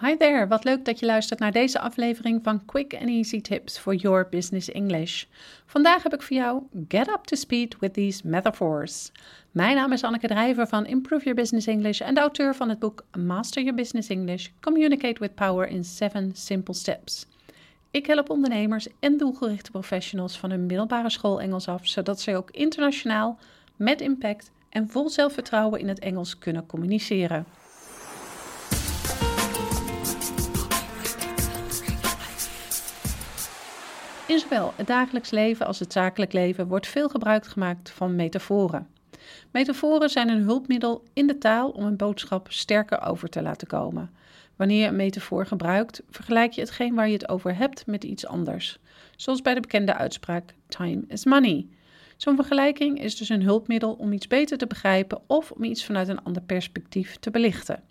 Hi there, wat leuk dat je luistert naar deze aflevering van Quick and Easy Tips for Your Business English. Vandaag heb ik voor jou Get Up to Speed with These Metaphors. Mijn naam is Anneke Drijver van Improve Your Business English en de auteur van het boek Master Your Business English: Communicate with Power in 7 Simple Steps. Ik help ondernemers en doelgerichte professionals van hun middelbare school Engels af, zodat ze ook internationaal, met impact en vol zelfvertrouwen in het Engels kunnen communiceren. In zowel het dagelijks leven als het zakelijk leven wordt veel gebruik gemaakt van metaforen. Metaforen zijn een hulpmiddel in de taal om een boodschap sterker over te laten komen. Wanneer je een metafoor gebruikt, vergelijk je hetgeen waar je het over hebt met iets anders. Zoals bij de bekende uitspraak: Time is money. Zo'n vergelijking is dus een hulpmiddel om iets beter te begrijpen of om iets vanuit een ander perspectief te belichten.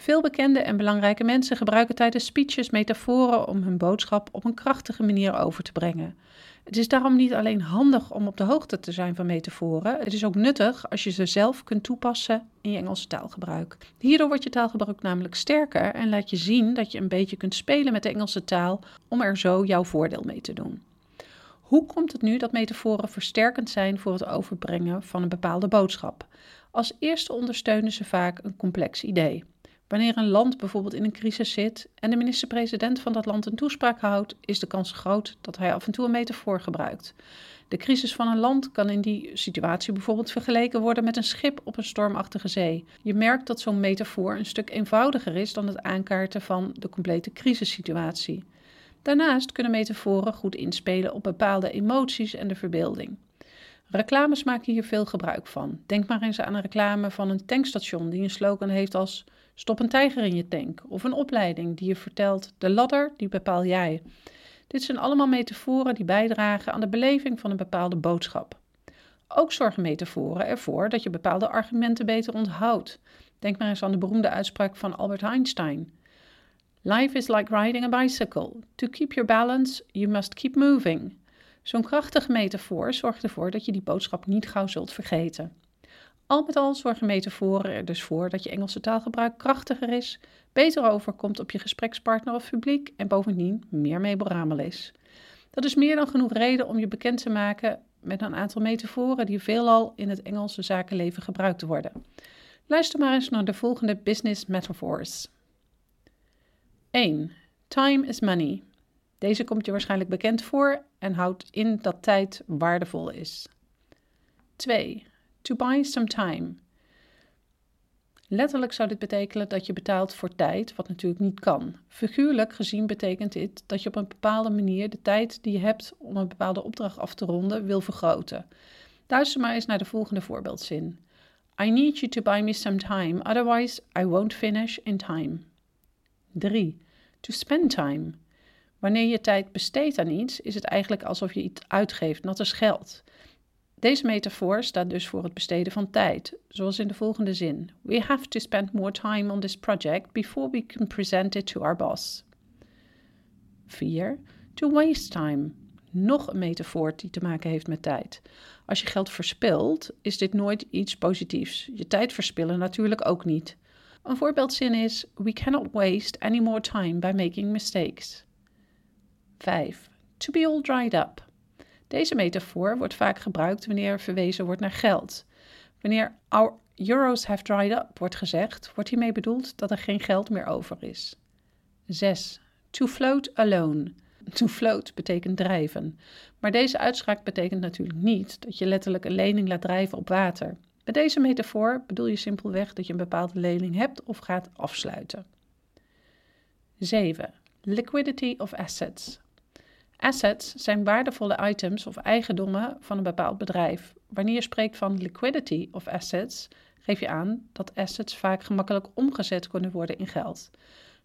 Veel bekende en belangrijke mensen gebruiken tijdens speeches metaforen om hun boodschap op een krachtige manier over te brengen. Het is daarom niet alleen handig om op de hoogte te zijn van metaforen, het is ook nuttig als je ze zelf kunt toepassen in je Engelse taalgebruik. Hierdoor wordt je taalgebruik namelijk sterker en laat je zien dat je een beetje kunt spelen met de Engelse taal om er zo jouw voordeel mee te doen. Hoe komt het nu dat metaforen versterkend zijn voor het overbrengen van een bepaalde boodschap? Als eerste ondersteunen ze vaak een complex idee. Wanneer een land bijvoorbeeld in een crisis zit en de minister-president van dat land een toespraak houdt, is de kans groot dat hij af en toe een metafoor gebruikt. De crisis van een land kan in die situatie bijvoorbeeld vergeleken worden met een schip op een stormachtige zee. Je merkt dat zo'n metafoor een stuk eenvoudiger is dan het aankaarten van de complete crisissituatie. Daarnaast kunnen metaforen goed inspelen op bepaalde emoties en de verbeelding. Reclames maken hier veel gebruik van. Denk maar eens aan een reclame van een tankstation die een slogan heeft als Stop een tijger in je tank. Of een opleiding die je vertelt: De ladder, die bepaal jij. Dit zijn allemaal metaforen die bijdragen aan de beleving van een bepaalde boodschap. Ook zorgen metaforen ervoor dat je bepaalde argumenten beter onthoudt. Denk maar eens aan de beroemde uitspraak van Albert Einstein. Life is like riding a bicycle. To keep your balance, you must keep moving. Zo'n krachtige metafoor zorgt ervoor dat je die boodschap niet gauw zult vergeten. Al met al zorgen metaforen er dus voor dat je Engelse taalgebruik krachtiger is, beter overkomt op je gesprekspartner of publiek en bovendien meer memorabel is. Dat is meer dan genoeg reden om je bekend te maken met een aantal metaforen die veelal in het Engelse zakenleven gebruikt worden. Luister maar eens naar de volgende business metaphors. 1. Time is money. Deze komt je waarschijnlijk bekend voor en houdt in dat tijd waardevol is. 2. To buy some time. Letterlijk zou dit betekenen dat je betaalt voor tijd, wat natuurlijk niet kan. Figuurlijk gezien betekent dit dat je op een bepaalde manier de tijd die je hebt om een bepaalde opdracht af te ronden wil vergroten. Luister maar eens naar de volgende voorbeeldzin. I need you to buy me some time, otherwise I won't finish in time. 3. To spend time. Wanneer je tijd besteedt aan iets, is het eigenlijk alsof je iets uitgeeft, net als geld. Deze metafoor staat dus voor het besteden van tijd, zoals in de volgende zin: We have to spend more time on this project before we can present it to our boss. 4. To waste time. Nog een metafoor die te maken heeft met tijd. Als je geld verspilt, is dit nooit iets positiefs. Je tijd verspillen natuurlijk ook niet. Een voorbeeldzin is: We cannot waste any more time by making mistakes. 5. To be all dried up. Deze metafoor wordt vaak gebruikt wanneer verwezen wordt naar geld. Wanneer our euros have dried up wordt gezegd, wordt hiermee bedoeld dat er geen geld meer over is. 6. To float alone. To float betekent drijven. Maar deze uitspraak betekent natuurlijk niet dat je letterlijk een lening laat drijven op water. Met deze metafoor bedoel je simpelweg dat je een bepaalde lening hebt of gaat afsluiten. 7. Liquidity of assets. Assets zijn waardevolle items of eigendommen van een bepaald bedrijf. Wanneer je spreekt van liquidity of assets, geef je aan dat assets vaak gemakkelijk omgezet kunnen worden in geld.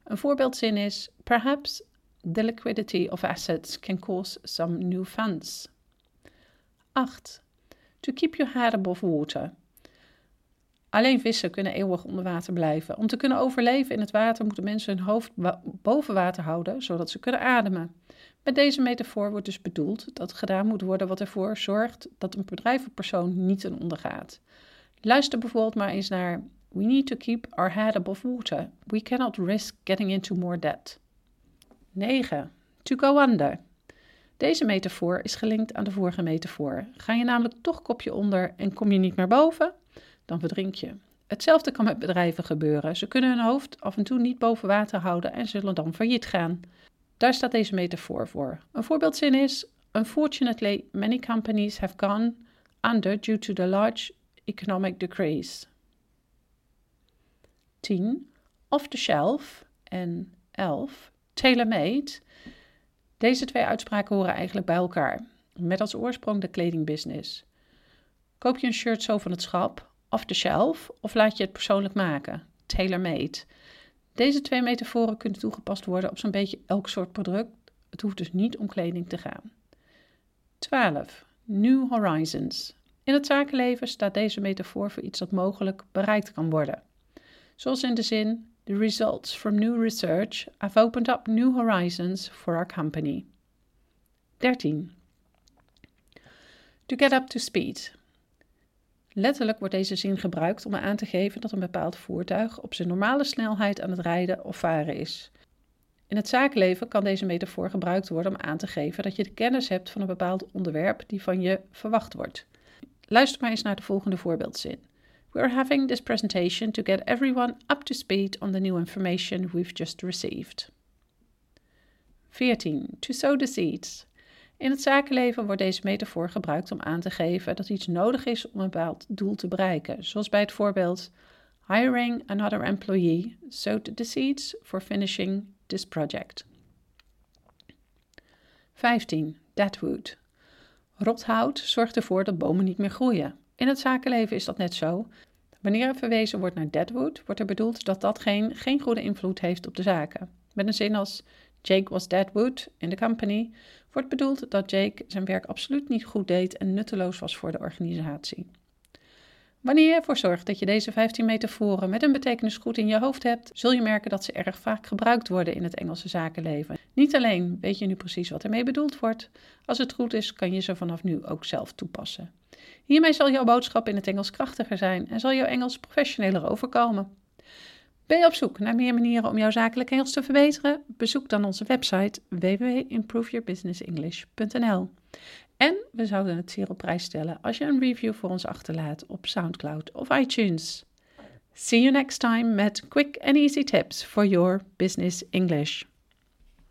Een voorbeeldzin is: Perhaps the liquidity of assets can cause some new funds. 8. To keep your head above water. Alleen vissen kunnen eeuwig onder water blijven. Om te kunnen overleven in het water moeten mensen hun hoofd boven water houden, zodat ze kunnen ademen. Met deze metafoor wordt dus bedoeld dat gedaan moet worden wat ervoor zorgt dat een bedrijf of persoon niet ten onder gaat. Luister bijvoorbeeld maar eens naar We need to keep our head above water. We cannot risk getting into more debt. 9. To go under. Deze metafoor is gelinkt aan de vorige metafoor. Ga je namelijk toch kopje onder en kom je niet meer boven, dan verdrink je. Hetzelfde kan met bedrijven gebeuren. Ze kunnen hun hoofd af en toe niet boven water houden en zullen dan failliet gaan. Daar staat deze metafoor voor. Een voorbeeldzin is: Unfortunately, many companies have gone under due to the large economic decrease. 10. Off the shelf en 11. Tailor-made. Deze twee uitspraken horen eigenlijk bij elkaar, met als oorsprong de kledingbusiness. Koop je een shirt zo van het schap, off the shelf, of laat je het persoonlijk maken, tailor-made? Deze twee metaforen kunnen toegepast worden op zo'n beetje elk soort product. Het hoeft dus niet om kleding te gaan. 12. New Horizons. In het zakenleven staat deze metafoor voor iets dat mogelijk bereikt kan worden. Zoals in de zin: The results from new research have opened up new horizons for our company. 13. To get up to speed. Letterlijk wordt deze zin gebruikt om aan te geven dat een bepaald voertuig op zijn normale snelheid aan het rijden of varen is. In het zakenleven kan deze metafoor gebruikt worden om aan te geven dat je de kennis hebt van een bepaald onderwerp die van je verwacht wordt. Luister maar eens naar de volgende voorbeeldzin. We are having this presentation to get everyone up to speed on the new information we've just received. 14. To sow the seeds. In het zakenleven wordt deze metafoor gebruikt om aan te geven dat iets nodig is om een bepaald doel te bereiken, zoals bij het voorbeeld Hiring another employee sowed the seeds for finishing this project. 15. Deadwood. Rothout zorgt ervoor dat bomen niet meer groeien. In het zakenleven is dat net zo. Wanneer er verwezen wordt naar deadwood, wordt er bedoeld dat datgene geen goede invloed heeft op de zaken. Met een zin als Jake was deadwood in de company wordt bedoeld dat Jake zijn werk absoluut niet goed deed en nutteloos was voor de organisatie. Wanneer je ervoor zorgt dat je deze 15 metaforen met een betekenis goed in je hoofd hebt, zul je merken dat ze erg vaak gebruikt worden in het Engelse zakenleven. Niet alleen weet je nu precies wat ermee bedoeld wordt, als het goed is, kan je ze vanaf nu ook zelf toepassen. Hiermee zal jouw boodschap in het Engels krachtiger zijn en zal jouw Engels professioneler overkomen. Ben je op zoek naar meer manieren om jouw zakelijk Engels te verbeteren? Bezoek dan onze website www.improveyourbusinessenglish.nl. En we zouden het zeer op prijs stellen als je een review voor ons achterlaat op SoundCloud of iTunes. See you next time met quick and easy tips for your business English.